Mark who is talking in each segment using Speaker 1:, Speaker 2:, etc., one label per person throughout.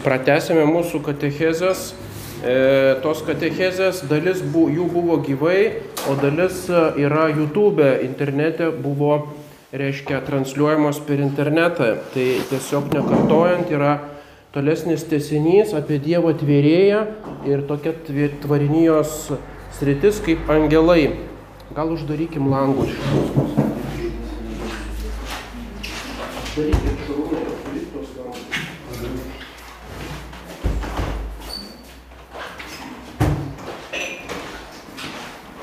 Speaker 1: Pratesėme mūsų katechezės. E, tos katechezės dalis bu, jų buvo gyvai, o dalis e, yra YouTube internete buvo, reiškia, transliuojamos per internetą. Tai tiesiog nekartojant yra tolesnis tesinys apie Dievo tvėrėją ir tokia tvarinijos sritis kaip angelai. Gal uždarykim langus. Uždarykim šarūnai, uždaryk tos langus.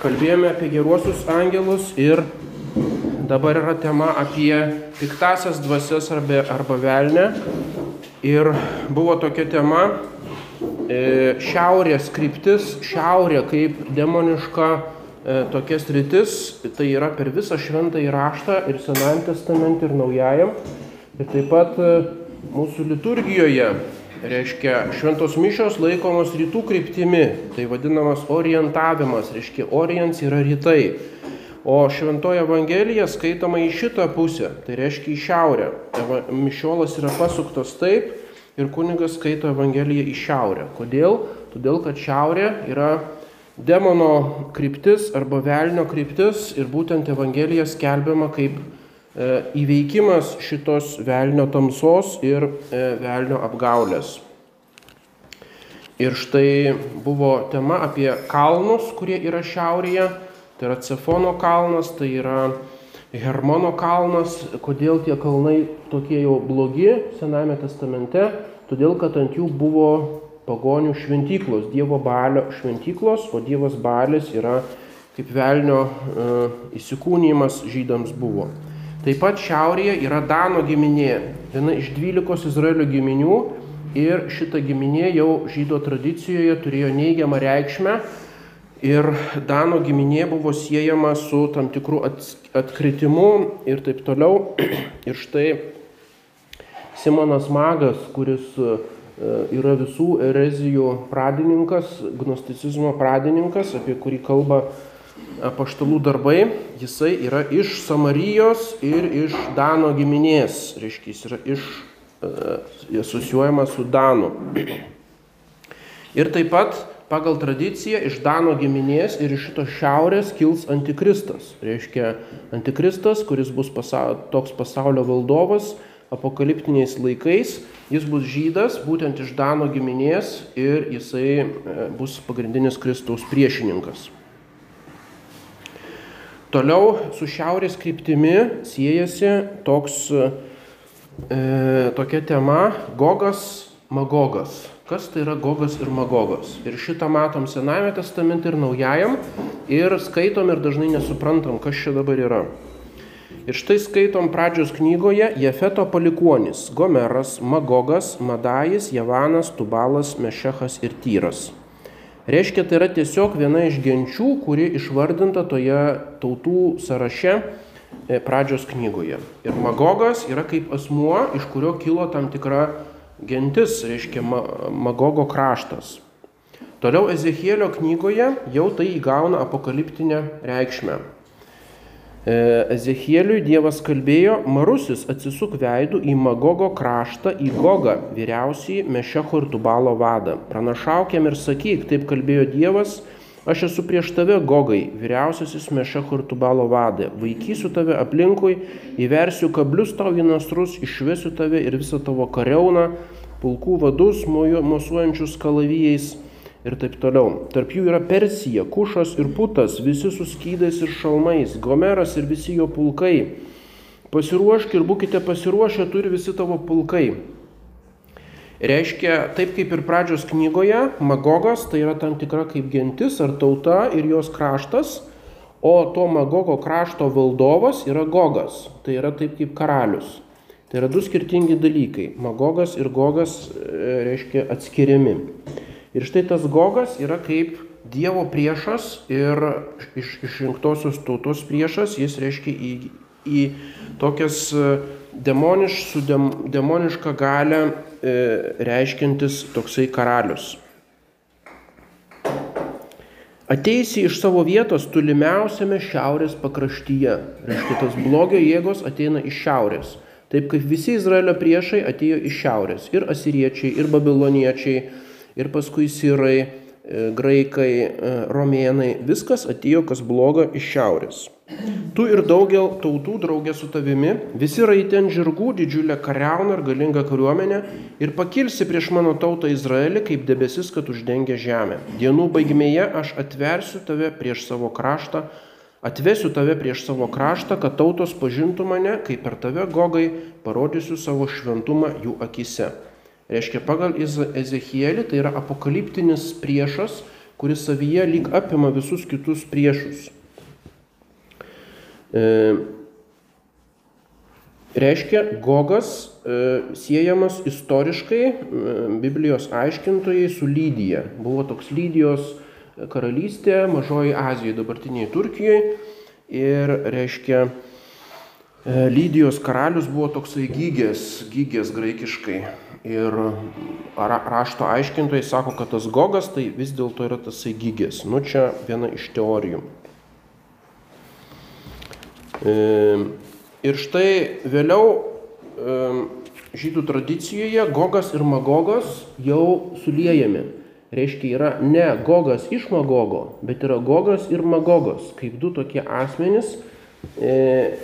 Speaker 1: Kalbėjome apie geruosius angelus ir dabar yra tema apie piktasias dvasias arba, arba velnę. Ir buvo tokia tema e, šiaurės kryptis, šiaurė kaip demoniška e, tokia sritis, tai yra per visą šventą įraštą ir Senajam testamente ir Naujajam. Ir taip pat e, mūsų liturgijoje reiškia šventos mišios laikomos rytų kryptimi, tai vadinamas orientavimas, reiškia orients yra rytai. O šventoji Evangelija skaitoma į šitą pusę, tai reiškia į šiaurę. Mišiolas yra pasuktas taip ir kunigas skaito Evangeliją į šiaurę. Kodėl? Todėl, kad šiaurė yra demono kryptis arba velnio kryptis ir būtent Evangelija skelbiama kaip įveikimas šitos velnio tamsos ir e, velnio apgaulės. Ir štai buvo tema apie kalnus, kurie yra šiaurėje Tai yra Cefono kalnas, tai yra Hermono kalnas. Kodėl tie kalnai tokie jau blogi Sename testamente? Todėl, kad ant jų buvo pagonių šventyklos, Dievo balio šventyklos, o Dievas balis yra kaip velnio e, įsikūnymas žydams buvo. Taip pat šiaurėje yra Dano giminė, viena iš dvylikos Izraelio giminių ir šita giminė jau žydo tradicijoje turėjo neigiamą reikšmę Ir Dano giminė buvo siejama su tam tikru atkritimu ir taip toliau. Ir štai Simonas Magas, kuris e, yra visų erezijų pradininkas, gnosticizmo pradininkas, apie kurį kalba paštalų darbai, jisai yra iš Samarijos ir iš Dano giminės, reiškia, jis yra iš, e, asocijuojamas su Danu. Ir taip pat pagal tradiciją iš Dano giminės ir iš šito šiaurės kils antikristas. Reiškia, antikristas, kuris bus pasa toks pasaulio valdovas apokaliptiniais laikais, jis bus žydas, būtent iš Dano giminės ir jisai e, bus pagrindinis Kristaus priešininkas. Toliau su šiaurės kryptimi siejasi toks, e, tokia tema Gogas Magogas kas tai yra Gogas ir Magogas. Ir šitą matom Senajame testamente ir Naujajam ir skaitom ir dažnai nesuprantam, kas čia dabar yra. Ir štai skaitom pradžios knygoje Jefeto palikuonis - Gomeras, Magogas, Madajis, Javanas, Tubalas, Mešechas ir Tyras. Reiškia, tai yra tiesiog viena iš genčių, kuri išvardinta toje tautų sąraše e, pradžios knygoje. Ir Magogas yra kaip asmuo, iš kurio kilo tam tikra gentis, reiškia Magogo kraštas. Toliau Ezechielio knygoje jau tai įgauna apokaliptinę reikšmę. E, Ezechieliui Dievas kalbėjo, Marusis atsisuk veidų į Magogo kraštą, į Gogą, vyriausiai Mešecho ir Tubalo vadą. Pranašaukiam ir sakyk, taip kalbėjo Dievas, Aš esu prieš tave, Gogai, vyriausiasis Mešecho ir Tubalo vadė. Vaikysiu tave aplinkui, įversiu kablius tau į nasrus, išvesiu tave ir visą tavo kareuną, pulkų vadus, mosuojančius kalavijais ir taip toliau. Tarp jų yra Persija, Kušas ir Putas, visi su skydais ir šalmais, Gomeras ir visi jo pulkai. Pasiruošk ir būkite pasiruošę, turi visi tavo pulkai. Reiškia, taip kaip ir pradžios knygoje, Magogas tai yra tam tikra kaip gentis ar tauta ir jos kraštas, o to Magogo krašto valdovas yra Gogas, tai yra taip kaip karalius. Tai yra du skirtingi dalykai. Magogas ir Gogas e, reiškia atskiriami. Ir štai tas Gogas yra kaip Dievo priešas ir iš, išrinktosios tautos priešas, jis reiškia į, į tokias e, demoniš, su dem, demonišką galę E, reiškintis toksai karalius. Ateisi iš savo vietos tolimiausiame šiaurės pakraštyje. Reiškia, tas blogio jėgos ateina iš šiaurės. Taip kaip visi Izraelio priešai atėjo iš šiaurės. Ir asiriečiai, ir babiloniečiai, ir paskui sirai, e, graikai, e, romėnai. Viskas atėjo kas bloga iš šiaurės. Tu ir daugel tautų draugė su tavimi, visi raitė ant žirgų didžiulę kariauną ir galingą kariuomenę ir pakilsi prieš mano tautą Izraelį kaip debesis, kad uždengia žemę. Dienų baigmėje aš atversiu tave prieš savo kraštą, atvesiu tave prieš savo kraštą, kad tautos pažintų mane, kaip per tave gogai parodysiu savo šventumą jų akise. Reiškia, pagal Ezechielį tai yra apokaliptinis priešas, kuris savyje lyg apima visus kitus priešus. E, reiškia, Gogas e, siejamas istoriškai e, Biblijos aiškintojai su Lydija. Buvo toks Lydijos karalystė Mažoji Azijoje, dabartiniai Turkijoje. Ir reiškia, Lydijos karalius buvo toksai gygės, gygės graikiškai. Ir rašto aiškintojai sako, kad tas Gogas tai vis dėlto yra tasai gygės. Nu čia viena iš teorijų. Ir štai vėliau žydų tradicijoje Gogas ir Magogas jau suliejami. Reiškia, yra ne Gogas iš Magogo, bet yra Gogas ir Magogas, kaip du tokie asmenys. E,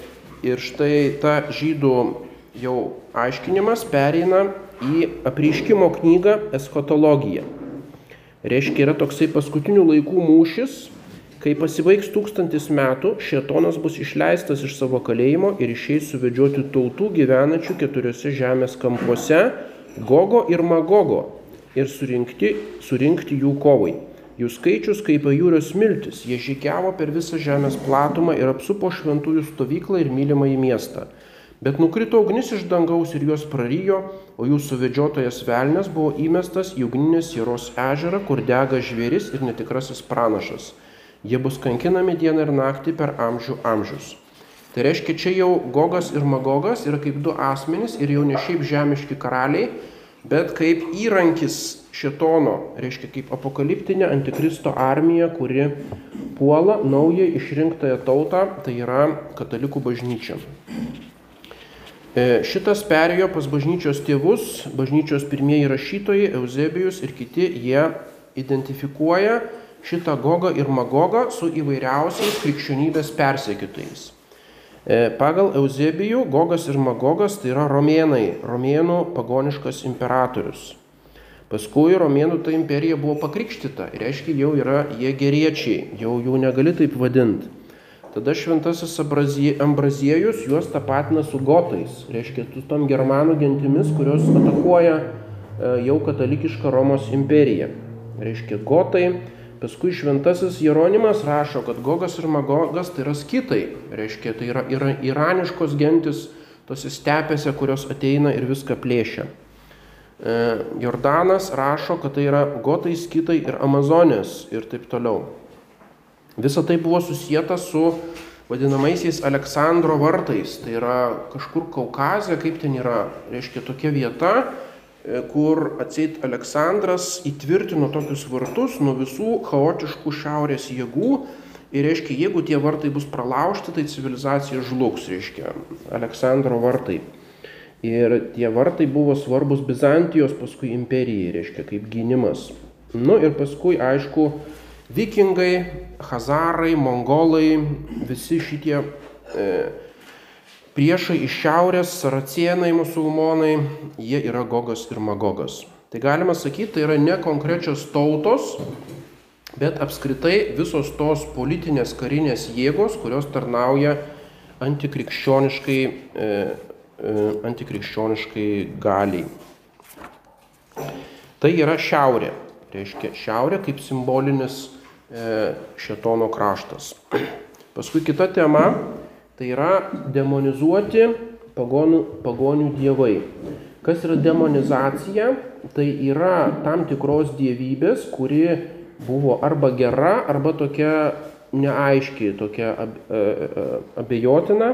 Speaker 1: ir štai ta žydų jau aiškinimas pereina į apriškimo knygą eskatologiją. Reiškia, yra toksai paskutinių laikų mūšis, Kai pasibaigs tūkstantis metų, šetonas bus išleistas iš savo kalėjimo ir išeis suvedžioti tautų gyvenančių keturiose žemės kampuose, Gogo ir Magogo, ir surinkti, surinkti jų kovai. Jų skaičius kaip pajūrio smiltis, jie žygiavo per visą žemės platumą ir apsupo šventųjų stovyklą ir mylimą į miestą. Bet nukrito ugnis iš dangaus ir juos prarijo, o jų suvedžiotojas velnės buvo įmestas į ugninės Jėros ežerą, kur dega žvėris ir netikrasis pranašas. Jie bus kankinami dieną ir naktį per amžių amžius. Tai reiškia, čia jau Gogas ir Magogas yra kaip du asmenys ir jau ne šiaip žemiški karaliai, bet kaip įrankis šetono, reiškia kaip apokaliptinė antikristo armija, kuri puola naują išrinktąją tautą, tai yra katalikų bažnyčia. E, šitas perėjo pas bažnyčios tėvus, bažnyčios pirmieji rašytojai, Eusebijus ir kiti, jie identifikuoja šitą Gogą ir Magogą su įvairiausiais krikščionybės persekitojais. E, pagal Eusebijų Gogas ir Magogas tai yra romėnai, romėnų pagoniškas imperatorius. Paskui romėnų ta imperija buvo pakrikštyta, reiškia jau yra jie geriečiai, jau jų negali taip vadinti. Tada šventasis Ambraziejus juos tapatina su gotais, reiškia tom germanų gentimis, kurios atakuoja e, jau katalikišką Romos imperiją. Reiškia gotai, Paskui šventasis Jeronimas rašo, kad Gogas ir Magogas tai yra skitai, reiškia, tai yra, yra iraniškos gentis tose stepėse, kurios ateina ir viską plėšia. E, Jordanas rašo, kad tai yra gotai, skitai ir amazonės ir taip toliau. Visa tai buvo susijęta su vadinamaisiais Aleksandro vartais, tai yra kažkur Kaukazė, kaip ten yra, reiškia tokia vieta, E, kur atseit Aleksandras įtvirtino tokius vartus nuo visų chaotiškų šiaurės jėgų. Ir reiškia, jeigu tie vartai bus pralaužti, tai civilizacija žlugs, reiškia, Aleksandro vartai. Ir tie vartai buvo svarbus Bizantijos paskui imperijai, reiškia, kaip gynimas. Nu ir paskui, aišku, vikingai, hazarai, mongolai, visi šitie e, Priešai iš šiaurės, saracienai, musulmonai, jie yra Gogas ir Magogas. Tai galima sakyti, tai yra ne konkrečios tautos, bet apskritai visos tos politinės karinės jėgos, kurios tarnauja antikrikščioniškai, e, e, antikrikščioniškai galiai. Tai yra šiaurė. Reiškia šiaurė kaip simbolinis šetono kraštas. Paskui kita tema Tai yra demonizuoti pagonų, pagonių dievai. Kas yra demonizacija? Tai yra tam tikros dievybės, kuri buvo arba gera, arba tokia neaiškiai, tokia e, e, abejotina,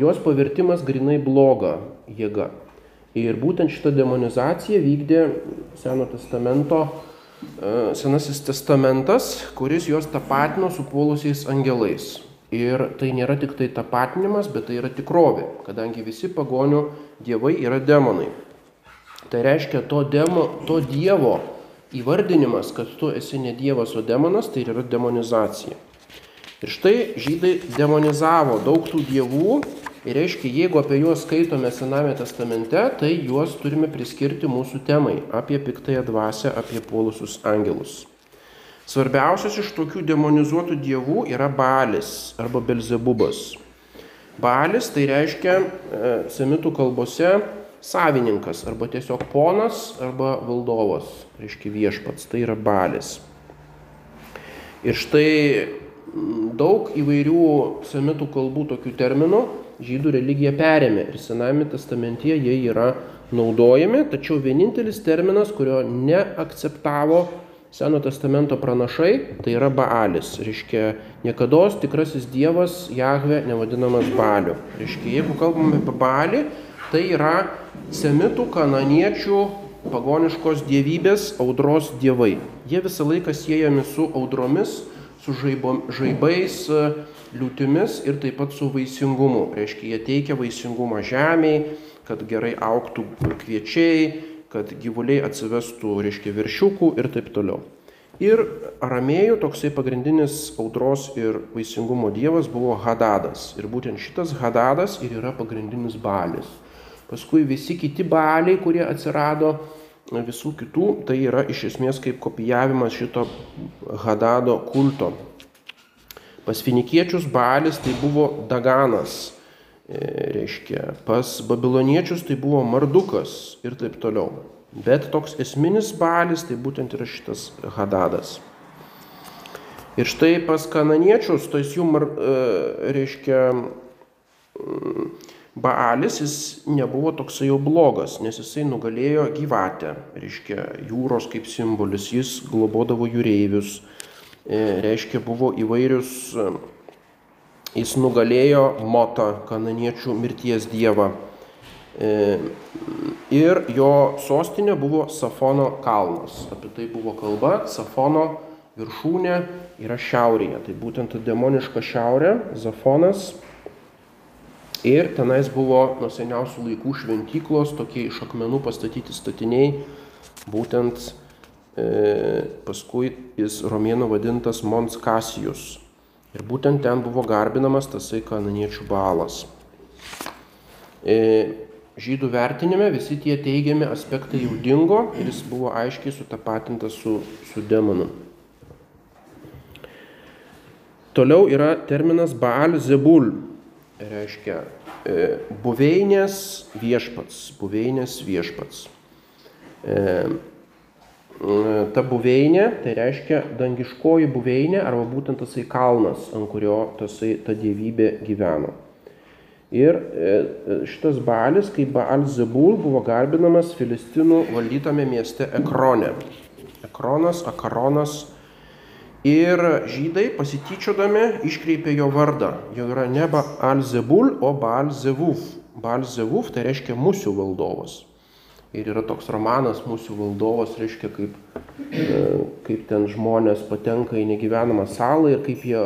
Speaker 1: jos pavirtimas grinai bloga jėga. Ir būtent šitą demonizaciją vykdė Seno testamento, e, Senasis testamentas, kuris juos tapatino su puolusiais angelais. Ir tai nėra tik tai tapatinimas, bet tai yra tikrovė, kadangi visi pagonių dievai yra demonai. Tai reiškia, to, demo, to dievo įvardinimas, kad tu esi ne dievas, o demonas, tai yra demonizacija. Ir štai žydai demonizavo daug tų dievų ir reiškia, jeigu apie juos skaitome Sename testamente, tai juos turime priskirti mūsų temai apie piktąją dvasę, apie puolusius angelus. Svarbiausias iš tokių demonizuotų dievų yra Balis arba Belzebubas. Balis tai reiškia e, semitų kalbose savininkas arba tiesiog ponas arba valdovas, reiškia viešpats, tai yra Balis. Ir štai daug įvairių semitų kalbų tokių terminų žydų religija perėmė ir Sename testamentie jie yra naudojami, tačiau vienintelis terminas, kurio neakceptavo Seno testamento pranašai tai yra Baalis. Reiškia, niekada tikrasis dievas Jahve nevadinamas Baaliu. Reiškia, jeigu kalbame apie Baalį, tai yra semitų, kananiečių, pagoniškos dievybės audros dievai. Jie visą laiką siejami su audromis, su žaibo, žaibais, liūtimis ir taip pat su vaisingumu. Reiškia, jie teikia vaisingumą žemiai, kad gerai auktų kviečiai, kad gyvuliai atsivestų, reiškia, viršiukų ir taip toliau. Ir aramėjų toksai pagrindinis audros ir vaisingumo dievas buvo Hadadas. Ir būtent šitas Hadadas ir yra pagrindinis balis. Paskui visi kiti baliai, kurie atsirado visų kitų, tai yra iš esmės kaip kopijavimas šito Hadado kulto. Pas finikiečius balis tai buvo Daganas E, reiškia, pas babiloniečius tai buvo Mardukas ir taip toliau. Bet toks esminis balis tai būtent yra šitas Hadadas. Ir štai pas kananiečius, tas jų, e, reiškia, mm, Baalis jis nebuvo toksai jau blogas, nes jisai nugalėjo gyvatę, reiškia, jūros kaip simbolis, jis globodavo jūreivius, reiškia, buvo įvairius Jis nugalėjo Motą, kananiečių mirties dievą. E, ir jo sostinė buvo Safono kalnas. Apie tai buvo kalba. Safono viršūnė yra šiaurėje. Tai būtent demoniška šiaurė, Zafonas. Ir tenais buvo nuo seniausių laikų šventyklos, tokie iš akmenų pastatyti statiniai, būtent e, paskui jis romėnų vadintas Mons Kasijus. Ir būtent ten buvo garbinamas tasai kananiečių balas. E, žydų vertinime visi tie teigiami aspektai jau dingo ir jis buvo aiškiai sutapatintas su, su demonu. Toliau yra terminas Baal Zebul, reiškia e, buveinės viešpats, buveinės viešpats. E, ta buveinė, tai reiškia dangiškoji buveinė arba būtent tasai kalnas, ant kurio tasai, ta dievybė gyveno. Ir e, šitas balis, kaip Baal Zebul, buvo garbinamas Filistinų valdytame mieste Ekrone. Ekronas, Akaronas. Ir žydai pasityčiodami iškreipė jo vardą. Jau yra ne Baal Zebul, o Baal Zevuf. Baal Zevuf tai reiškia mūsų valdovas. Ir yra toks romanas mūsų valdovas, reiškia, kaip, e, kaip ten žmonės patenka į negyvenamą salą ir kaip jie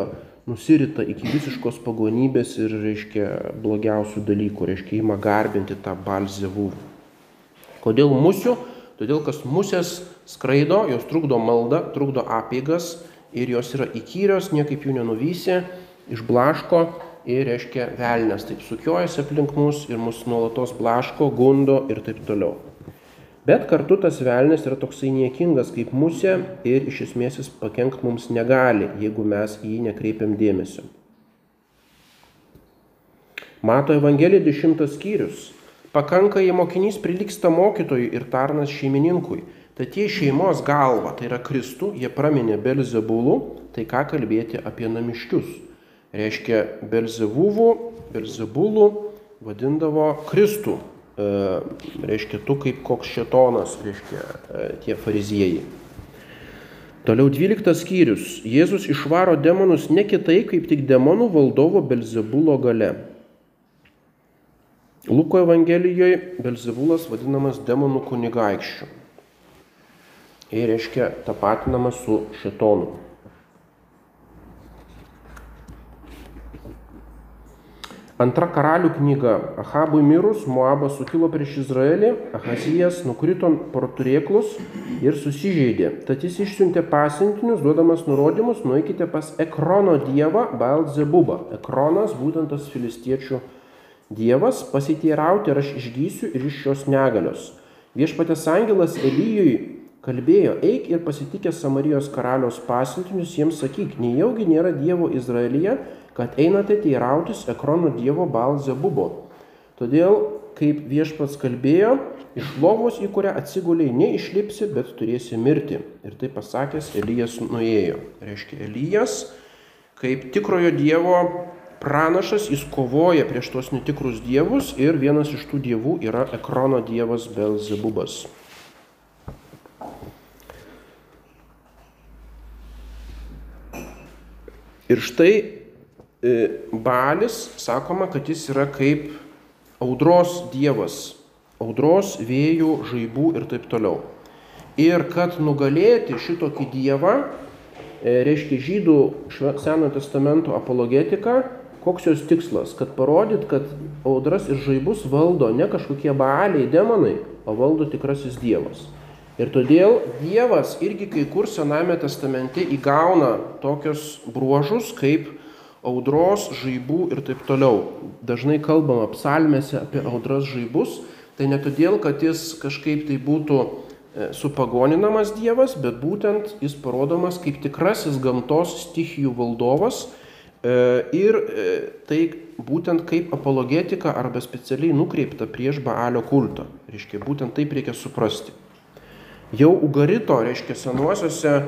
Speaker 1: nusirita iki visiškos pagonybės ir, reiškia, blogiausių dalykų, reiškia, ima garbinti tą balzevų. Kodėl musių? Todėl, kad musės skraido, jos trukdo maldą, trukdo apėgas ir jos yra įkyrios, niekaip jų nenuvysė, išblaško ir, reiškia, velnės taip sukiojasi aplink mus ir mus nuolatos blaško, gundo ir taip toliau. Bet kartu tas velnis yra toksai niekingas kaip musė ir iš esmės jis pakenkt mums negali, jeigu mes į jį nekreipiam dėmesio. Mato Evangelija 10 skyrius. Pakanka, jei mokinys priliksta mokytojui ir tarnas šeimininkui. Tai tie šeimos galva, tai yra Kristų, jie praminė Belzebulų, tai ką kalbėti apie namiškius. Reiškia, Belzebulų vadindavo Kristų, reiškia, tu kaip koks šetonas, reiškia, e, tie fariziejai. Toliau 12 skyrius. Jėzus išvaro demonus ne kitai, kaip tik demonų valdovo Belzebulo gale. Luko Evangelijoje Belzebulas vadinamas demonų kunigaikščiu. Ir reiškia tapatinamas su šetonu. Antra karalių knyga. Ahabui mirus, Moabas sukilo prieš Izraelį, Ahazijas nukrito pro turėklus ir susižeidė. Tad jis išsiuntė pasintinius, duodamas nurodymus, nueikite pas Ekrono dievą Balzebubą. Ekronas būtent tas filistiečių dievas, pasiteirauti ir aš išgysiu ir iš šios negalios. Viešpatės angelas Elyjui kalbėjo, eik ir pasitikęs Samarijos karaliaus pasintinius, jiems sakyk, nejaugi nėra dievo Izraelyje, kad einate teirautis Ekrono dievo Balzebubo. Todėl, kaip viešpats kalbėjo, iš lovos, į kurią atsiguliai, neišlipsi, bet turėsi mirti. Ir tai pasakęs, Elijas nuėjo. Reiškia, Elijas, kaip tikrojo dievo pranašas, jis kovoja prieš tos netikrus dievus ir vienas iš tų dievų yra Ekrono dievas Belzebubas. Ir štai balis, sakoma, kad jis yra kaip audros dievas, audros, vėjų, žaibų ir taip toliau. Ir kad nugalėti šitokį dievą, e, reiškia žydų Senojo testamento apologetika, koks jos tikslas, kad parodyt, kad audras ir žaibus valdo ne kažkokie baaliai, demonai, o valdo tikrasis dievas. Ir todėl Dievas irgi kai kur Sename testamente įgauna tokius bruožus kaip audros, žaibų ir taip toliau. Dažnai kalbama psalmėse apie audras žaibus, tai ne todėl, kad jis kažkaip tai būtų e, supagoninamas Dievas, bet būtent jis parodomas kaip tikrasis gamtos stichijų valdovas e, ir e, tai būtent kaip apologetika arba specialiai nukreipta prieš Baalio kultą. Reiškia, būtent taip reikia suprasti. Jau Ugarito, reiškia, senuosiuose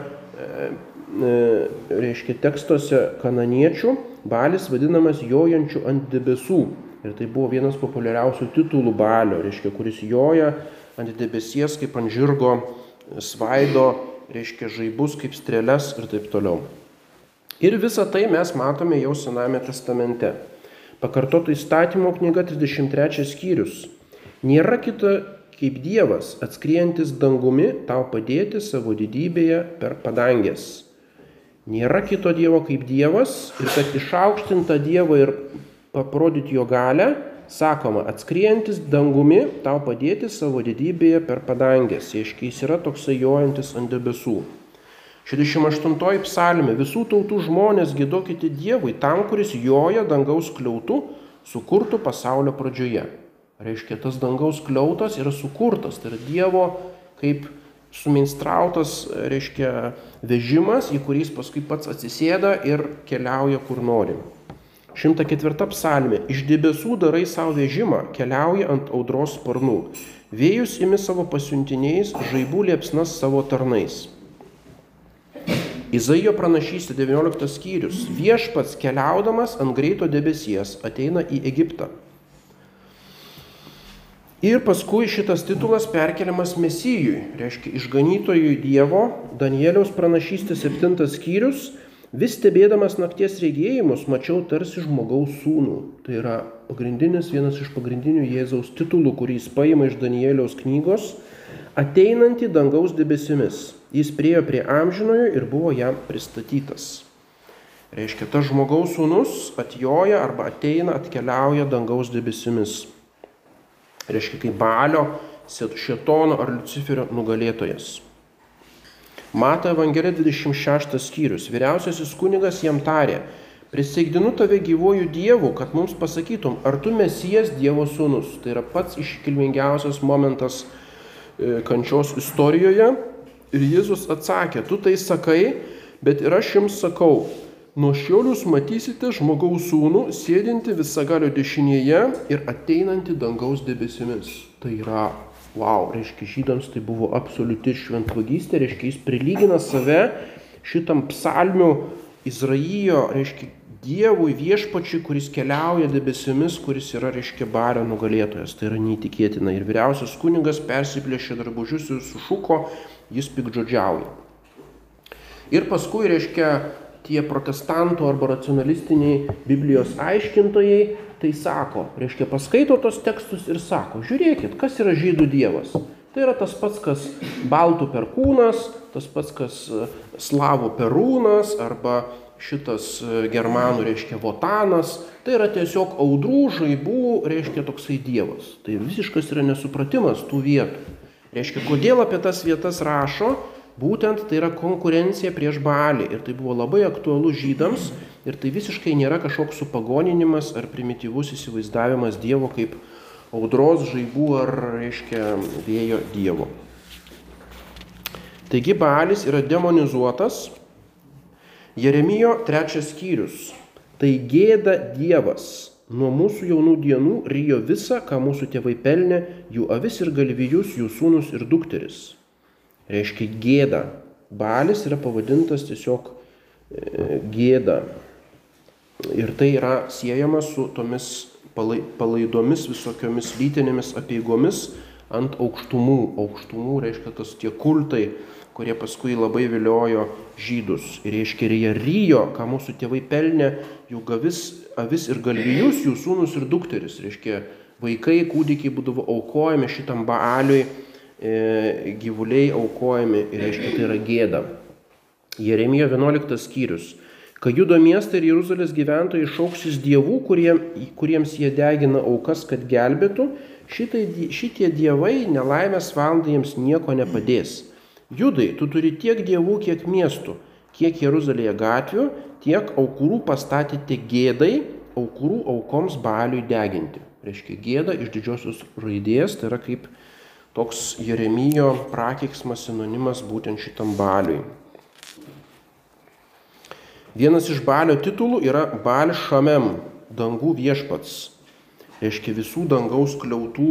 Speaker 1: reiškia, tekstuose kananiečių balis vadinamas jojančių ant debesų. Ir tai buvo vienas populiariausių titulų balio, reiškia, kuris joja ant debesies kaip ant žirgo svaido, reiškia, žaibus kaip strėles ir taip toliau. Ir visą tai mes matome jau Sename testamente. Pakartoto įstatymo knyga 33 skyrius. Nėra kito kaip Dievas, atskriejantis dangumi, tau padėti savo didybėje per padangės. Nėra kito Dievo kaip Dievas ir kad išaukštinta Dievą ir parodyti jo galę, sakoma, atskrientis dangumi tau padėti savo didybėje per padangės, reiškia jis yra toksai jojantis ant debesų. 68 psalmė visų tautų žmonės gėdokite Dievui tam, kuris joja dangaus kliautų sukurtų pasaulio pradžioje. Reiškia, tas dangaus kliautas yra sukurtas, tai yra Dievo kaip sumeistrautas, reiškia, vežimas, į kurį jis paskui pats atsisėda ir keliauja kur nori. 104 psalmė. Iš debesų darai savo vežimą, keliauja ant audros sparnų. Vėjus imi savo pasiuntiniais, žaibų liepsnas savo tarnais. Izaijo pranašystė 19 skyrius. Viešpats keliaudamas ant greito debesies ateina į Egiptą. Ir paskui šitas titulas perkeliamas Mesijui, reiškia išganytojui Dievo, Danieliaus pranašystė 7 skyrius, vis stebėdamas nakties regėjimus, mačiau tarsi žmogaus sūnų. Tai yra pagrindinis, vienas iš pagrindinių Jėzaus titulų, kurį jis paima iš Danieliaus knygos, ateinantį dangaus debesimis. Jis priejo prie amžinojo ir buvo jam pristatytas. Reiškia, tas žmogaus sūnus atjoja arba ateina, atkeliauja dangaus debesimis reiškia kaip Balio, Šetono ar Luciferio nugalėtojas. Mato Evangelija 26 skyrius. Vyriausiasis kunigas jam tarė, priseigdinu tave gyvuoju Dievu, kad mums pasakytum, ar tu mesijas Dievo sūnus. Tai yra pats iškilmingiausias momentas e, kančios istorijoje. Ir Jėzus atsakė, tu tai sakai, bet ir aš jums sakau, Nuo šiol jūs matysite žmogaus sūnų sėdinti visagalio dešinėje ir ateinantį dangaus debesimis. Tai yra, wow, reiškia, žydams tai buvo absoliuti šventvagystė, reiškia, jis prilygina save šitam psalmių Izraijo, reiškia, Dievui viešpačiui, kuris keliauja debesimis, kuris yra, reiškia, bario nugalėtojas. Tai yra neįtikėtina. Ir vyriausias kunigas persiplėšė drabužius ir sušuko, jis pikdžodžiauja. Ir paskui, reiškia, tie protestantų arba racionalistiniai Biblijos aiškintojai tai sako, reiškia paskaito tos tekstus ir sako, žiūrėkit, kas yra žydų dievas. Tai yra tas pats, kas baltų perkūnas, tas pats, kas e, slavų perūnas arba šitas e, germanų, reiškia Votanas, tai yra tiesiog audrų, žaibų, reiškia toksai dievas. Tai visiškas yra nesupratimas tų vietų. Reiškia, kodėl apie tas vietas rašo, būtent tai yra konkurencija prieš balį. Ir tai buvo labai aktualu žydams ir tai visiškai nėra kažkoks supagoninimas ar primityvus įsivaizdavimas Dievo kaip audros, žaibų ar, reiškia, vėjo Dievo. Taigi Baalis yra demonizuotas. Jeremijo trečias skyrius. Tai gėda Dievas. Nuo mūsų jaunų dienų rijo visą, ką mūsų tėvai pelnė, jų avis ir galvijus, jų sūnus ir dukteris. Reiškia gėda. Balis yra pavadintas tiesiog e, gėda. Ir tai yra siejama su tomis palaidomis visokiomis lytinėmis apieigomis ant aukštumų. Aukštumų reiškia tas tie kultai, kurie paskui labai viliojo žydus. Ir reiškia, ir jie ryjo, ką mūsų tėvai pelnė, jų gavis, avis ir galvijus, jų sūnus ir dukteris. Reiškia, vaikai, kūdikiai būdavo aukojami šitam baaliui, gyvuliai aukojami ir reiškia, tai yra gėda. Jeremijo 11 skyrius. Kai judo miestai ir Jeruzalės gyventojai šauksis dievų, kurie, kuriems jie degina aukas, kad gelbėtų, šitai, šitie dievai nelaimės valandą jiems nieko nepadės. Judai, tu turi tiek dievų, kiek miestų, kiek Jeruzalėje gatvių, tiek aukurų pastatyti gėdai, aukurų aukoms baliui deginti. Reiškia gėda iš didžiosios raidės, tai yra kaip toks Jeremijo prakeiksmas sinonimas būtent šitam baliui. Vienas iš balio titulų yra Bal Šamem, dangų viešpats. Reiškia visų dangaus kliautų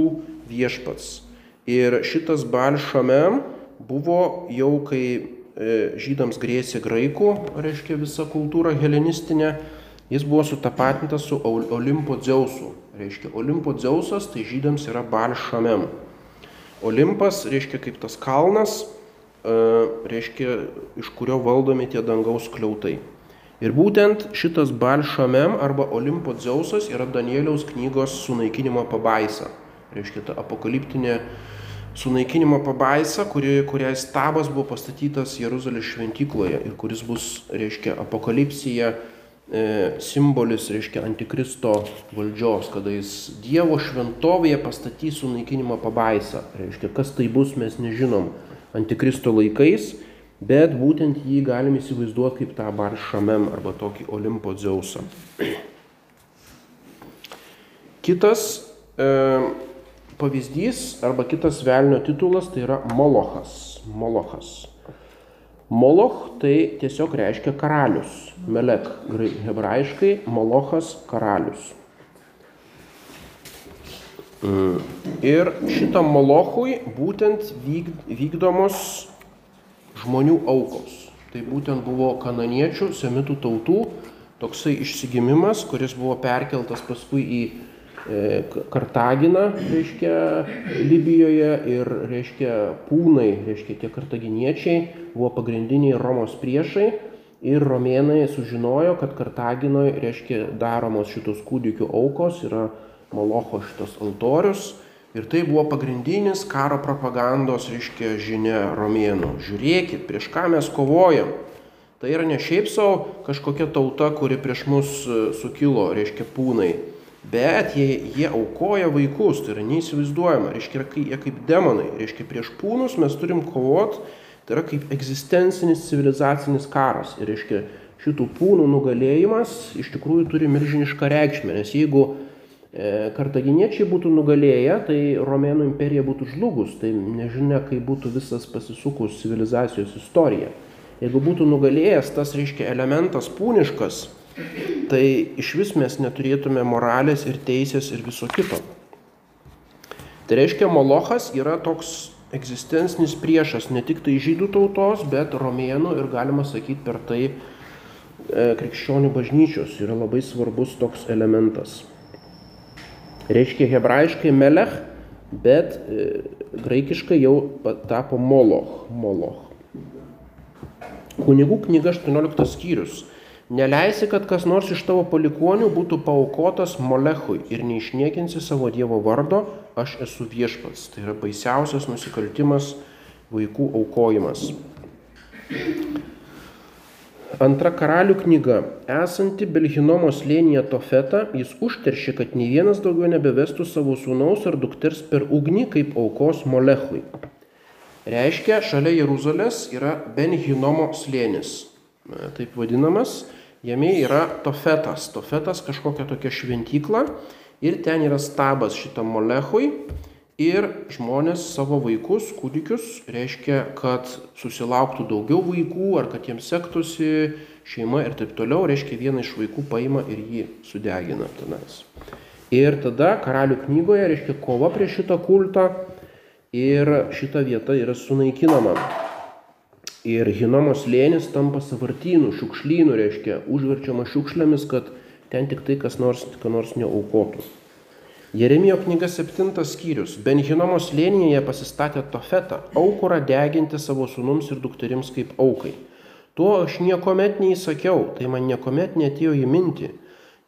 Speaker 1: viešpats. Ir šitas Bal Šamem buvo jau kai e, žydams grėsė graikų, reiškia visa kultūra helenistinė, jis buvo sutapatintas su Olimpo Dzeusu. Reiškia, Olimpo Dzeusas tai žydams yra Balšamem. Olimpas reiškia kaip tas kalnas, e, reiškia iš kurio valdomi tie dangaus kliautai. Ir būtent šitas Balšamem arba Olimpo Dzeusas yra Danieliaus knygos sunaikinimo pabaisa. Reiškia, ta apokaliptinė sunaikinimo pabaisa, kuri, kuriai stabas buvo pastatytas Jeruzalės šventykloje ir kuris bus, reiškia, apokalipsija simbolis, reiškia, antikristo valdžios, kada jis Dievo šventovėje pastatys sunaikinimo pabaisą. Reiškia, kas tai bus, mes nežinom antikristo laikais, bet būtent jį galim įsivaizduoti kaip tą Baršamem arba tokį Olimpo Dzeusą. Kitas e, pavyzdys arba kitas velnio titulas tai yra Molochas. Molochas. Moloch tai tiesiog reiškia karalius. Melek hebrajiškai Molochas karalius. Mm. Ir šitam Molochui būtent vykdomos žmonių aukos. Tai būtent buvo kananiečių, semitų tautų toksai išsigimimas, kuris buvo perkeltas paskui į E, Kartaginą, reiškia, Libijoje ir, reiškia, pūnai, reiškia, tie kartaginiečiai buvo pagrindiniai Romos priešai ir romėnai sužinojo, kad Kartaginoje, reiškia, daromos šitos kūdikių aukos, yra Molocho šitas altorius ir tai buvo pagrindinis karo propagandos, reiškia, žinia romėnų. Žiūrėkit, prieš ką mes kovojam. Tai yra ne šiaip savo kažkokia tauta, kuri prieš mus e, sukilo, reiškia, pūnai Bet jie, jie aukoja vaikus, tai yra neįsivaizduojama, reiškia, jie kaip demonai, reiškia, prieš pūnus mes turim kovot, tai yra kaip egzistencinis civilizacinis karas. Ir reiškia, šitų pūnų nugalėjimas iš tikrųjų turi milžinišką reikšmę, nes jeigu e, kartaginiečiai būtų nugalėję, tai Romėnų imperija būtų žlugus, tai nežinia, kaip būtų visas pasisukus civilizacijos istorija. Jeigu būtų nugalėjęs tas, reiškia, elementas pūniškas, tai iš vis mes neturėtume moralės ir teisės ir viso kito. Tai reiškia, Molochas yra toks egzistencinis priešas ne tik tai žydų tautos, bet romėnų ir galima sakyti per tai e, krikščionių bažnyčios yra labai svarbus toks elementas. Reiškia hebrajiškai melech, bet e, graikiškai jau tapo moloch. moloch. Kunigų knyga 18 skyrius. Neleisi, kad kas nors iš tavo palikonių būtų paukotas Molechui ir neišniekinsi savo Dievo vardo, aš esu viešpats. Tai yra baisiausias nusikaltimas vaikų aukojimas. Antra karalių knyga. Esanti Belhinomo slėnyje Tofeta, jis užteršė, kad nei vienas daugiau nebevestų savo sūnaus ar dukters per ugnį kaip aukos molechui. Reiškia, šalia Jeruzalės yra Benhinomo slėnis. Taip vadinamas, jame yra Tofetas. Tofetas kažkokia tokia šventykla ir ten yra stabas šitam molechui ir žmonės savo vaikus, kūdikius, reiškia, kad susilauktų daugiau vaikų ar kad jiems sektųsi šeima ir taip toliau, reiškia, vieną iš vaikų paima ir jį sudegina tenais. Ir tada karalių knygoje, reiškia, kova prieš šitą kultą ir šita vieta yra sunaikinama. Ir Hinomos lėnis tampa savartynų, šiukšlynų, reiškia, užverčiama šiukšlėmis, kad ten tik tai kas nors, ką nors neaukotų. Jeremijo knyga 7 skyrius. Benhinomo slėnyje pasistatė Tofetą, aukurą deginti savo sunums ir dukterims kaip aukai. Tuo aš niekuomet neįsakiau, tai man niekuomet netėjo į mintį.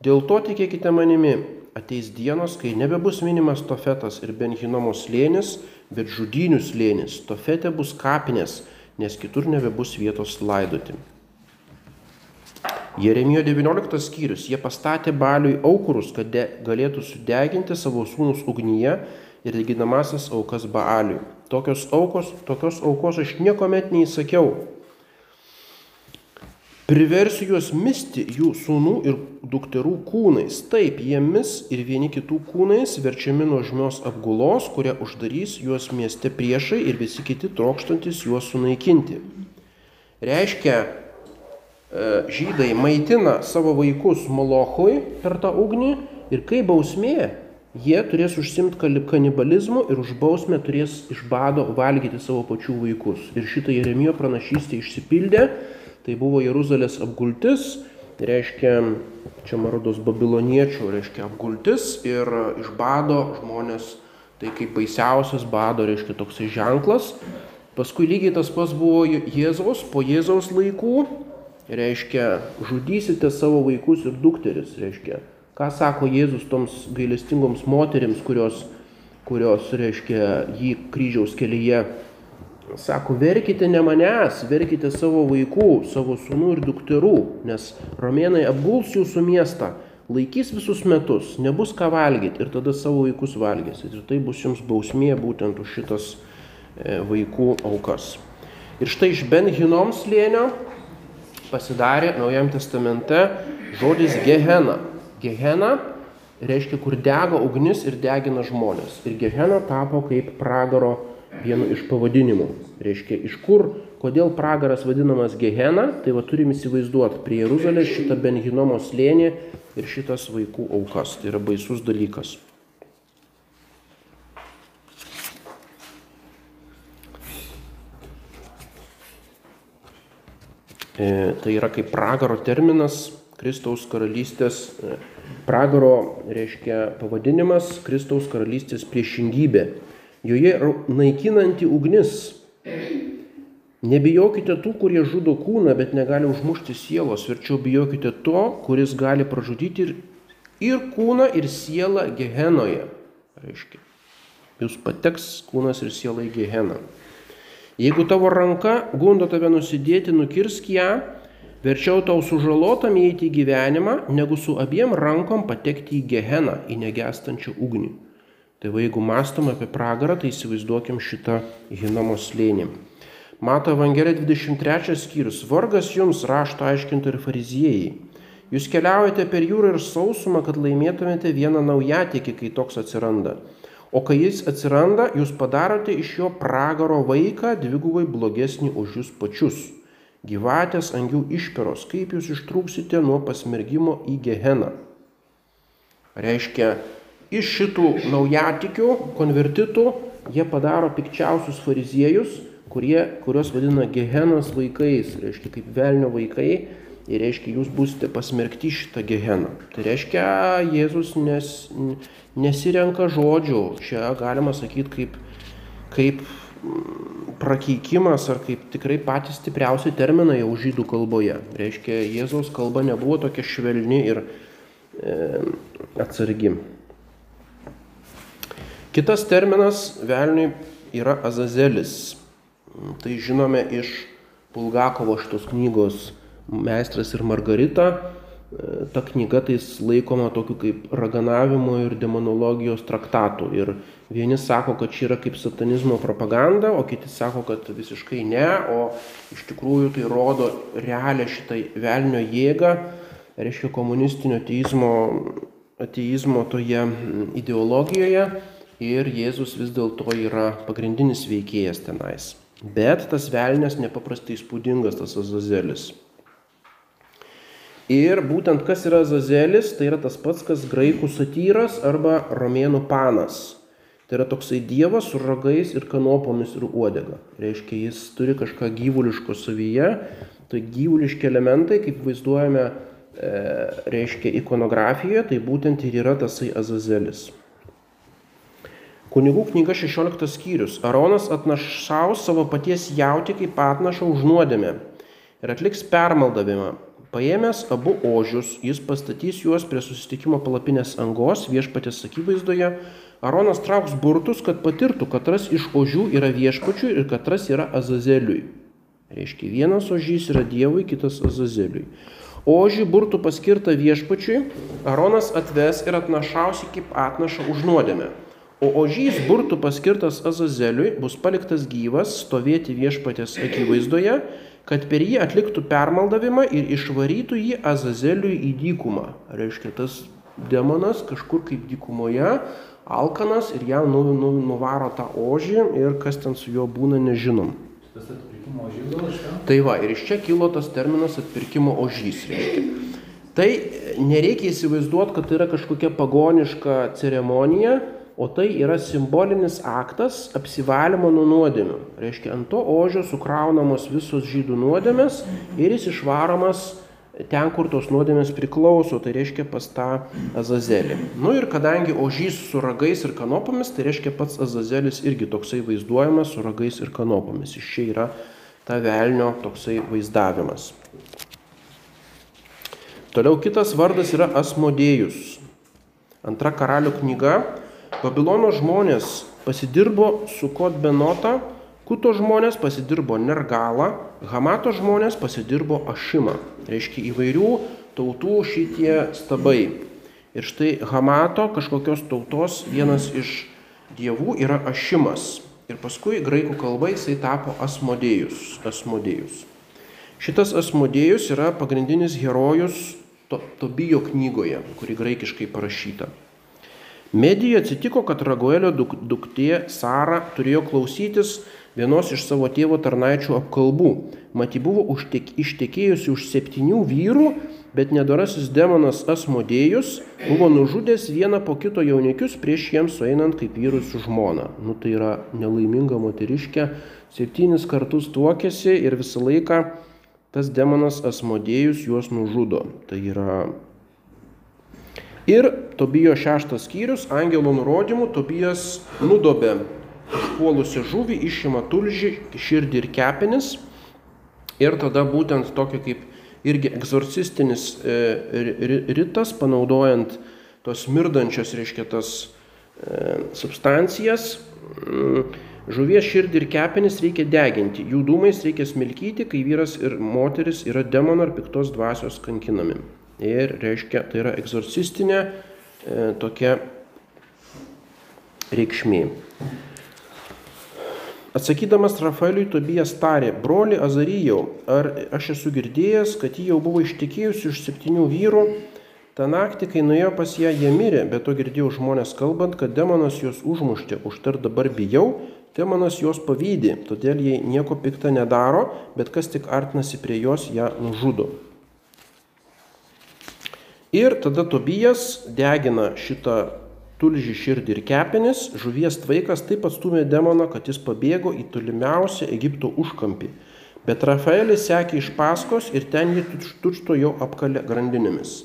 Speaker 1: Dėl to tikėkite manimi, ateis dienos, kai nebebus minimas Tofetas ir Benhinomo slėnis, bet žudinių slėnis. Tofete bus kapinės, nes kitur nebebus vietos laidoti. Jeremijo 19 skyrius. Jie pastatė baliui aukurus, kad galėtų sudeginti savo sūnus ugnyje ir deginamasis aukas baaliui. Tokios aukos, tokios aukos aš niekuomet neįsakiau. Priversiu juos misti jų sūnų ir dukterų kūnais. Taip, jie mis ir vieni kitų kūnais, verčiami nuožmios apgulos, kurie uždarys juos mieste priešai ir visi kiti trokštantis juos sunaikinti. Reiškia, E, žydai maitina savo vaikus molochui per tą ugnį ir kaip bausmė jie turės užsimti kanibalizmu ir už bausmę turės iš bado valgyti savo pačių vaikus. Ir šitą Jeremijo pranašystę išsipildė, tai buvo Jeruzalės apgultis, tai reiškia, čia marodos babiloniečių, reiškia apgultis ir iš bado žmonės, tai kaip baisiausias bado, reiškia toksai ženklas. Paskui lygiai tas pats buvo Jėzaus, po Jėzaus laikų, reiškia, žudysite savo vaikus ir dukteris, reiškia. Ką sako Jėzus toms gailestingoms moteriams, kurios, kurios reiškia, jį kryžiaus kelyje. Sako, verkite ne manęs, verkite savo vaikų, savo sūnų ir dukterų, nes romėnai apguls jūsų miestą, laikys visus metus, nebus ką valgyti ir tada savo vaikus valgėsit. Ir tai bus jums bausmė būtent už šitas e, vaikų aukas. Ir štai iš Ben Hinom slėnio pasidarė Naujam testamente žodis Gehena. Gehena reiškia, kur dega ugnis ir degina žmonės. Ir Gehena tapo kaip pragaro vienu iš pavadinimų. Reiškia, iš kur, kodėl pragaras vadinamas Gehena, tai va turim įsivaizduoti prie Jeruzalės šitą Benhinomo slėnį ir šitas vaikų aukas. Tai yra baisus dalykas. E, tai yra kaip pragaro terminas Kristaus karalystės. E, pragaro reiškia pavadinimas Kristaus karalystės priešingybė. Joje naikinanti ugnis. Nebijokite tų, kurie žudo kūną, bet negali užmušti sielos. Verčiau bijokite to, kuris gali pražudyti ir, ir kūną, ir sielą gehenoje. Reiškia, jūs pateks kūnas ir siela į geheną. Jeigu tavo ranka gundo tave nusidėti, nukirsk ją, verčiau tau sužalotam įeiti į gyvenimą, negu su abiem rankom patekti į geheną, į negestančią ugnį. Tai va, jeigu mastom apie pragarą, tai įsivaizduokim šitą Hinamo slėnį. Mato Evangelija 23 skyrius. Vargas jums rašto aiškintų ir fariziejai. Jūs keliaujate per jūrą ir sausumą, kad laimėtumėte vieną naujatikį, kai toks atsiranda. O kai jis atsiranda, jūs padarote iš jo pragaro vaiką dvigubai blogesnį už jūs pačius. Gyvatės angių išperos, kaip jūs ištrūksite nuo pasmergimo į geheną. Reiškia, iš šitų naujatikių, konvertitų, jie padaro pikčiausius fariziejus, kurie, kurios vadina gehenos vaikais, reiškia kaip velnio vaikai, ir reiškia, jūs būsite pasmerkti šitą geheną. Tai reiškia, Jėzus nes, nesirenka žodžių, čia galima sakyti kaip, kaip mm, prakeikimas ar kaip tikrai patys stipriausi terminai jau žydų kalboje. Reiškia, Jėzaus kalba nebuvo tokia švelni ir e, atsargi. Kitas terminas velniui yra azazelis. Tai žinome iš Bulgakovo šitos knygos Meistras ir Margarita. Ta knyga tai laikoma tokiu kaip raganavimo ir demonologijos traktatu. Ir vieni sako, kad čia yra kaip satanizmo propaganda, o kiti sako, kad visiškai ne, o iš tikrųjų tai rodo realią šitai velnio jėgą, reiškia komunistinio ateizmo, ateizmo toje ideologijoje ir Jėzus vis dėlto yra pagrindinis veikėjas tenais. Bet tas velnės nepaprastai įspūdingas, tas Azazelis. Ir būtent kas yra Azazelis, tai yra tas pats, kas graikų satyras arba romėnų panas. Tai yra toksai dievas su ragais ir kanopomis ir uodega. Reiškia, jis turi kažką gyvuliško savyje. Tai gyvuliški elementai, kaip vaizduojame, e, reiškia ikonografijoje, tai būtent ir yra tasai Azazelis. Kunigų knyga 16 skyrius. Aronas atnašaus savo paties jauti kaip atnašą už nuodėmę ir atliks permaldavimą. Paėmęs abu ožius, jis pastatys juos prie susitikimo palapinės angos viešpatės akivaizdoje. Aronas trauks burtus, kad patirtų, katras iš ožių yra viešpačiui ir katras yra azazeliui. Reiškia, vienas ožys yra Dievui, kitas azazeliui. Ožį burtų paskirtą viešpačiui Aronas atves ir atnašausi kaip atnašą už nuodėmę. O ožys burtų paskirtas Azazeliui bus paliktas gyvas stovėti viešpatės akivaizdoje, kad per jį atliktų permaldavimą ir išvarytų jį Azazeliui į dykumą. Reiškia, tas demonas kažkur kaip dykumoje, alkanas ir ją nu, nu, nuvaro tą ožį ir kas ten su juo būna, nežinom. Tai va, ir iš čia kilo tas terminas atpirkimo ožys. Reiškia. Tai nereikia įsivaizduoti, kad tai yra kažkokia pagoniška ceremonija, o tai yra simbolinis aktas apsivalymo nuo nuodėmių. Reiškia, ant to ožio sukraunamos visos žydų nuodėmės ir jis išvaromas ten, kur tos nuodėmės priklauso, tai reiškia pas tą azazelį. Nu ir kadangi ožys su ragais ir kanopomis, tai reiškia pats azazelis irgi toksai vaizduojamas su ragais ir kanopomis. Iš čia yra ta velnio toksai vaizdavimas. Toliau kitas vardas yra Asmodėjus. Antra karalių knyga Babilono žmonės pasidirbo Sukot Benotą, Kuto žmonės pasidirbo Nergalą, Hamato žmonės pasidirbo Ašimą. Reiškia įvairių tautų šitie stabai. Ir štai Hamato kažkokios tautos vienas iš dievų yra Ašimas. Ir paskui graikų kalba jisai tapo Asmodėjus. Asmodėjus. Šitas Asmodėjus yra pagrindinis herojus to, Tobijo knygoje, kuri graikiškai parašyta. Medija atsitiko, kad Raguelio duk, duktė Sara turėjo klausytis vienos iš savo tėvo tarnaičių apkalbų. Mati buvo užtek, ištekėjusi už septynių vyrų, bet nedorasis demonas Asmodėjus buvo nužudęs vieną po kito jaunikius prieš jiems sueinant kaip vyrus su žmona. Nu tai yra nelaiminga moteriškė, septynis kartus tuokėsi ir visą laiką tas demonas Asmodėjus juos nužudo. Tai yra Ir Tobijo šeštas skyrius, angelo nurodymų, Tobijas nudobė užpuolusią žuvį, išima tulžį, širdį ir kepenis. Ir tada būtent tokia kaip irgi egzorcistinis e, ritas, panaudojant tos mirdančios, reiškia, tas e, substancijas, žuvies širdį ir kepenis reikia deginti, jų dūmais reikia smilkyti, kai vyras ir moteris yra demono ar piktos dvasios kankinami. Ir reiškia, tai yra egzorcistinė e, tokia reikšmė. Atsakydamas Rafaeliui Tobijas tarė, broli Azarijau, ar aš esu girdėjęs, kad ji jau buvo ištekėjusi iš septynių vyrų, tą naktį, kai nuėjo pas ją, jie mirė, bet to girdėjau žmonės kalbant, kad demonas juos užmuštė, užtar dabar bijau, demonas juos pavydė, todėl jie nieko piktą nedaro, bet kas tik artinasi prie jos, ją nužudo. Ir tada Tobijas degina šitą tulžį širdį ir kepenis, žuvies tvaikas taip atstumė demoną, kad jis pabėgo į tolimiausią Egipto užkampį. Bet Rafaelis sekė iš paskos ir ten jį tučto jau apkalė grandinėmis.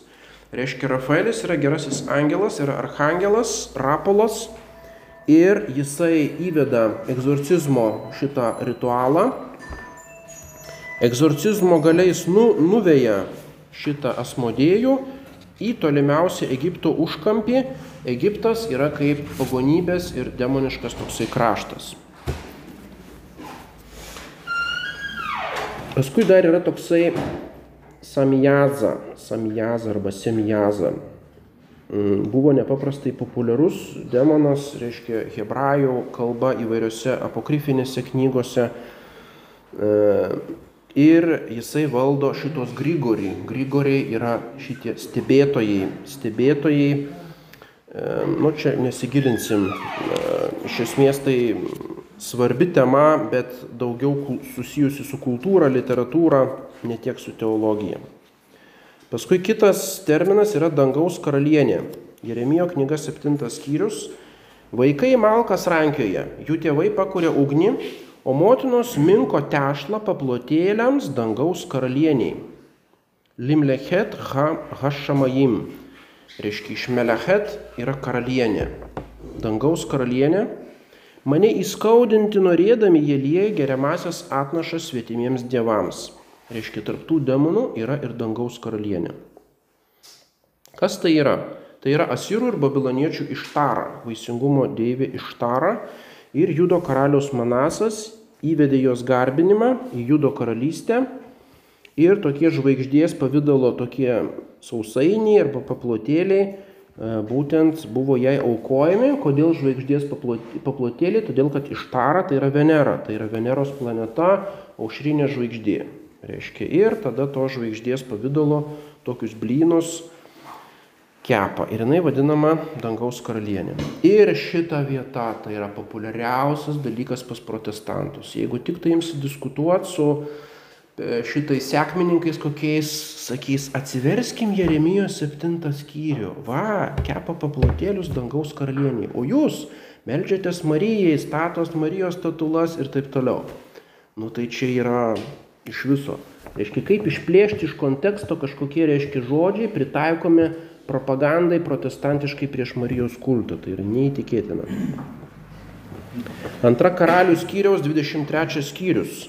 Speaker 1: Reiškia, Rafaelis yra gerasis angelas, yra arhangelas, rapolas ir jisai įveda egzorcizmo šitą ritualą. Egzorcizmo galiais nu, nuveja šitą asmodėjų į tolimiausią Egipto užkampį. Egiptas yra kaip pagonybės ir demoniškas toksai kraštas. Paskui dar yra toksai Samijaza, Samijaza arba Semijaza. Mm, Buvo nepaprastai populiarus demonas, reiškia, hebrajų kalba įvairiose apokrifinėse knygose. Ir jisai valdo šitos Grigorį. Grigoriai yra šitie stebėtojai. Stebėtojai, e, nu čia nesigilinsim, e, iš esmės tai svarbi tema, bet daugiau susijusi su kultūra, literatūra, ne tiek su teologija. Paskui kitas terminas yra dangaus karalienė. Jeremijo knyga 7 skyrius. Vaikai malkas rankioje, jų tėvai pakuria ugnį, o motinos minko tešlą paplotėliams dangaus karalieniai. Limlechet ha, Hashamajim. Reiškia, iš Melechet yra karalienė. Dangaus karalienė. Mane įskaudinti norėdami jie lieja geriamasias atnašas svetimiems dievams. Reiškia, tarptų demonų yra ir dangaus karalienė. Kas tai yra? Tai yra Asirų ir Babiloniečių ištara, vaisingumo deivė ištara ir Judo karalius Manasas įvedė jos garbinimą į Judo karalystę ir tokie žvaigždės pavydalo tokie sausainiai arba paplotėliai e, būtent buvo jai aukojami. Kodėl žvaigždės paplot- paplotėliai? Todėl, kad ištara tai yra Venera, tai yra Veneros planeta, aušrinė žvaigždė. Reiškia, ir tada to žvaigždės pavydalo tokius blynus kepa ir jinai vadinama dangaus karalienė. Ir šita vieta tai yra populiariausias dalykas pas protestantus. Jeigu tik tai jums diskutuoti su e, šitais sekmininkais kokiais, sakys, atsiverskim Jeremijos 7 skyrių. Va, kepa paplotėlius dangaus karalieniai. O jūs melžiatės Marijai, statos Marijos statulas ir taip toliau. Nu tai čia yra iš viso. Reiškia, kaip išplėšti iš konteksto kažkokie, reiškia, žodžiai pritaikomi propagandai protestantiškai prieš Marijos kultą. Tai yra neįtikėtina. Antra karalių skyriaus 23 skyrius.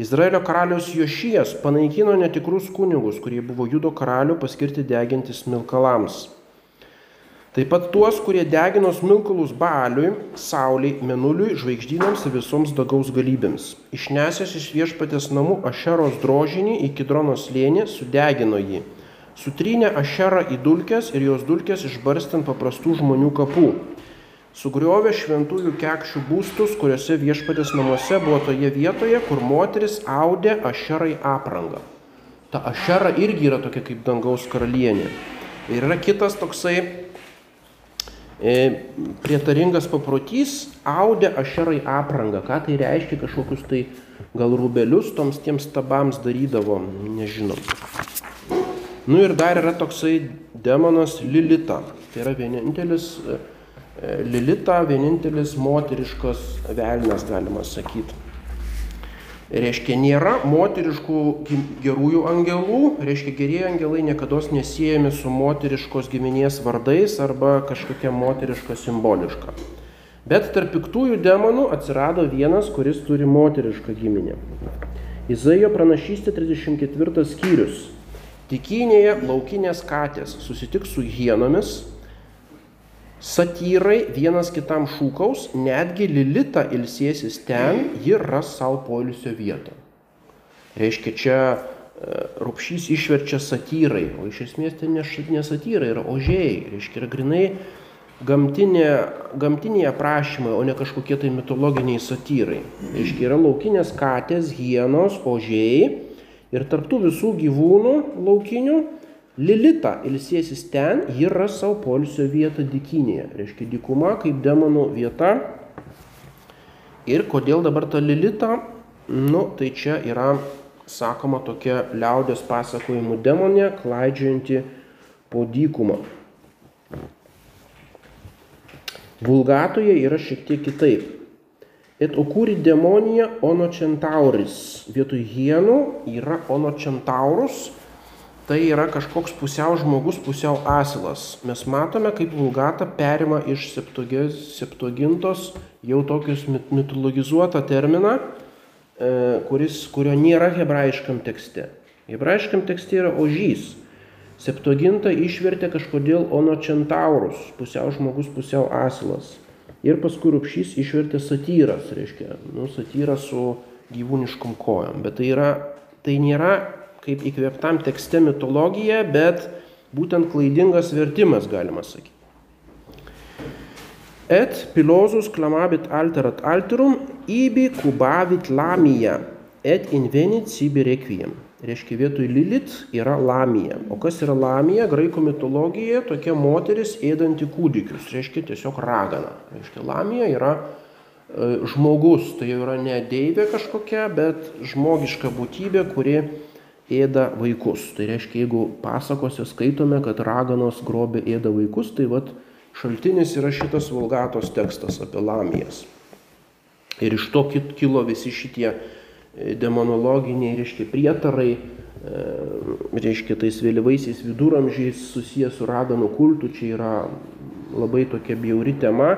Speaker 1: Izraelio karalius Jošijas panaikino netikrus kunigus, kurie buvo judo karalių paskirti degintis milkalams. Taip pat tuos, kurie degino smilkalus Baaliui, Sauliai, Menuliui, žvaigždynams ir visoms dagaus galybėms. Išnesęs iš viešpatės namų Ašeros drožinį į Kidrono slėnį, sudegino jį. Sutrynė Ašerą į dulkes ir jos dulkes išbarstant paprastų žmonių kapų. Sugriovė šventųjų kekščių būstus, kuriuose viešpatės namuose buvo toje vietoje, kur moteris audė Ašerai aprangą. Ta Ašera irgi yra tokia kaip dangaus karalienė. Ir yra kitas toksai e, prietaringas paprotys audė ašerai aprangą. Ką tai reiškia, kažkokius tai gal rubelius toms tiems tabams darydavo, nežinom. Nu ir dar yra toksai demonas Lilita. Tai yra vienintelis e, e, Lilita, vienintelis moteriškas velnas, galima sakyti. Reiškia, nėra moteriškų gerųjų angelų, reiškia, gerieji angelai niekada nesijami su moteriškos giminės vardais arba kažkokia moteriška simboliška. Bet tarp piktųjų demonų atsirado vienas, kuris turi moterišką giminę. Izaijo pranašystė 34 skyrius. Tikynėje laukinės katės susitiks su hienomis, satyrai vienas kitam šūkaus, netgi Lilita ilsėsis ten, ji ras savo poilsio vietą. Reiškia, čia e, rupšys išverčia satyrai, o iš esmės tai ne, š- ne satyrai, yra ožiai. Reiškia, yra grinai gamtinė, gamtiniai aprašymai, o ne kažkokie tai mitologiniai satyrai. Reiškia, yra laukinės katės, hienos, ožiai ir tarptų visų gyvūnų laukinių Lilita ilsėsis ten, ji ras savo polisio vietą dikinėje. Reiškia, dykuma kaip demonų vieta. Ir kodėl dabar ta Lilita? Nu, tai čia yra, sakoma, tokia liaudės pasakojimų demonė, klaidžianti po dykumą. Vulgatoje yra šiek tiek kitaip. Et okūri demonija onocentauris. Vietoj hienų yra onocentaurus. Tai yra kažkoks pusiau žmogus, pusiau asilas. Mes matome, kaip vulgata perima iš septuagintos jau tokius mit- mitologizuotą terminą, e, kuris, kurio nėra hebrajiškam tekste. Hebrajiškam tekste yra ožys. Septuaginta išvertė kažkodėl onocentaurus, pusiau žmogus, pusiau asilas. Ir paskui rupšys išvertė satyras, reiškia, nu, satyras su gyvūniškom kojom. Bet tai, yra, tai nėra kaip įkvėptam tekste mitologija, bet būtent klaidingas vertimas, galima sakyti. Et pilosus clamabit alterat alterum, ibi cubavit lamija, et invenit sibi requiem. Reiškia, vietoj Lilit yra Lamija. O kas yra Lamija? Graikų mitologijoje tokia moteris ėdanti kūdikius. Reiškia, tiesiog ragana. Reiškia, Lamija yra e, žmogus. Tai jau yra ne deivė kažkokia, bet žmogiška būtybė, kuri ėda vaikus. Tai reiškia, jeigu pasakose skaitome, kad raganos grobė ėda vaikus, tai vad šaltinis yra šitas vulgatos tekstas apie Lamijas. Ir iš to kilo visi šitie demonologiniai, reiškia, prietarai, e, reiškia, tais vėlyvaisiais viduramžiais susijęs su raganų kultu, čia yra labai tokia bjauri tema,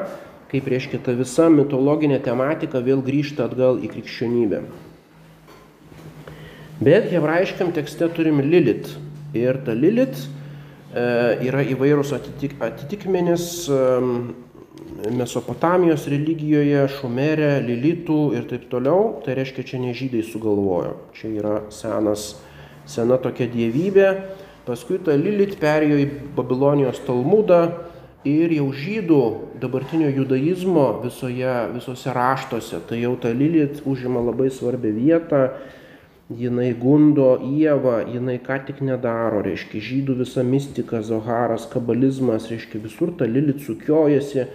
Speaker 1: kaip, reiškia, ta visa mitologinė tematika vėl grįžta atgal į krikščionybę. Bet hebrajiškam tekste turim Lilit. Ir ta Lilit e, yra įvairūs atitik, atitikmenis Mesopotamijos religijoje, Šumerė, Lilitų ir taip toliau, tai reiškia, čia ne žydai sugalvojo. Čia yra senas, sena tokia dievybė. Paskui ta Lilit perėjo į Babilonijos Talmudą ir jau žydų dabartinio judaizmo visoje, visose raštuose, tai jau ta Lilit užima labai svarbią vietą, jinai gundo Ievą, jinai ką tik nedaro, reiškia, žydų visa mistika, Zoharas, kabalizmas, reiškia, visur ta Lilit sukiojasi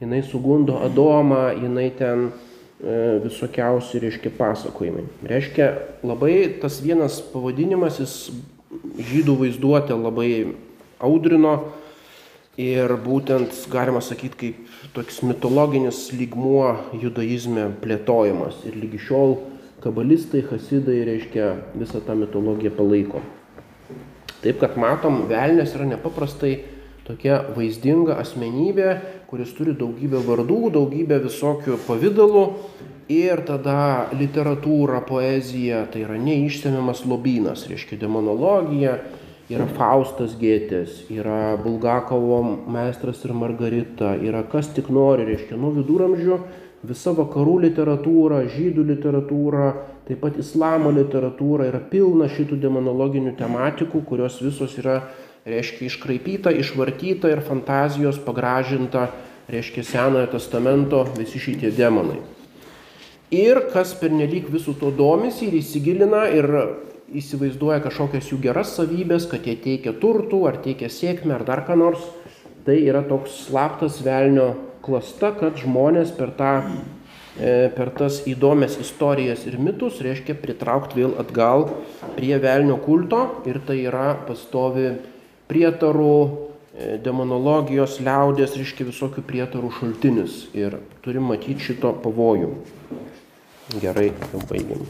Speaker 1: jinai sugundo Adomą, jinai ten e, visokiausi, reiškia, pasakojimai. Reiškia, labai tas vienas pavadinimas, jis žydų vaizduotę labai audrino ir būtent, galima sakyti, kaip toks mitologinis lygmuo judaizme plėtojamas. Ir lygi šiol kabalistai, hasidai, reiškia, visą tą mitologiją palaiko. Taip, kad matom, velnės yra nepaprastai tokia vaizdinga asmenybė, kuris turi daugybę vardų, daugybę visokių pavydalų ir tada literatūra, poezija, tai yra neišsemiamas lobynas, reiškia demonologija, yra Faustas Gėtės, yra Bulgakovo meistras ir Margarita, yra kas tik nori, reiškia nuo viduramžių visa vakarų literatūra, žydų literatūra, taip pat islamo literatūra yra pilna šitų demonologinių tematikų, kurios visos yra reiškia iškraipyta, išvartyta ir fantazijos pagražinta, reiškia Senojo testamento visi šitie demonai. Ir kas pernelyg visų to domisi ir įsigilina ir įsivaizduoja kažkokias jų geras savybės, kad jie teikia turtų ar teikia sėkmę ar dar ką nors, tai yra toks slaptas velnio klasta, kad žmonės per, tą, e, per tas įdomias istorijas ir mitus reiškia pritraukti vėl atgal prie velnio kulto ir tai yra pastovi prietarų, e, demonologijos, liaudės, reiškia visokių prietarų šaltinis ir turim matyti šito pavojų. Gerai, jau baigiam.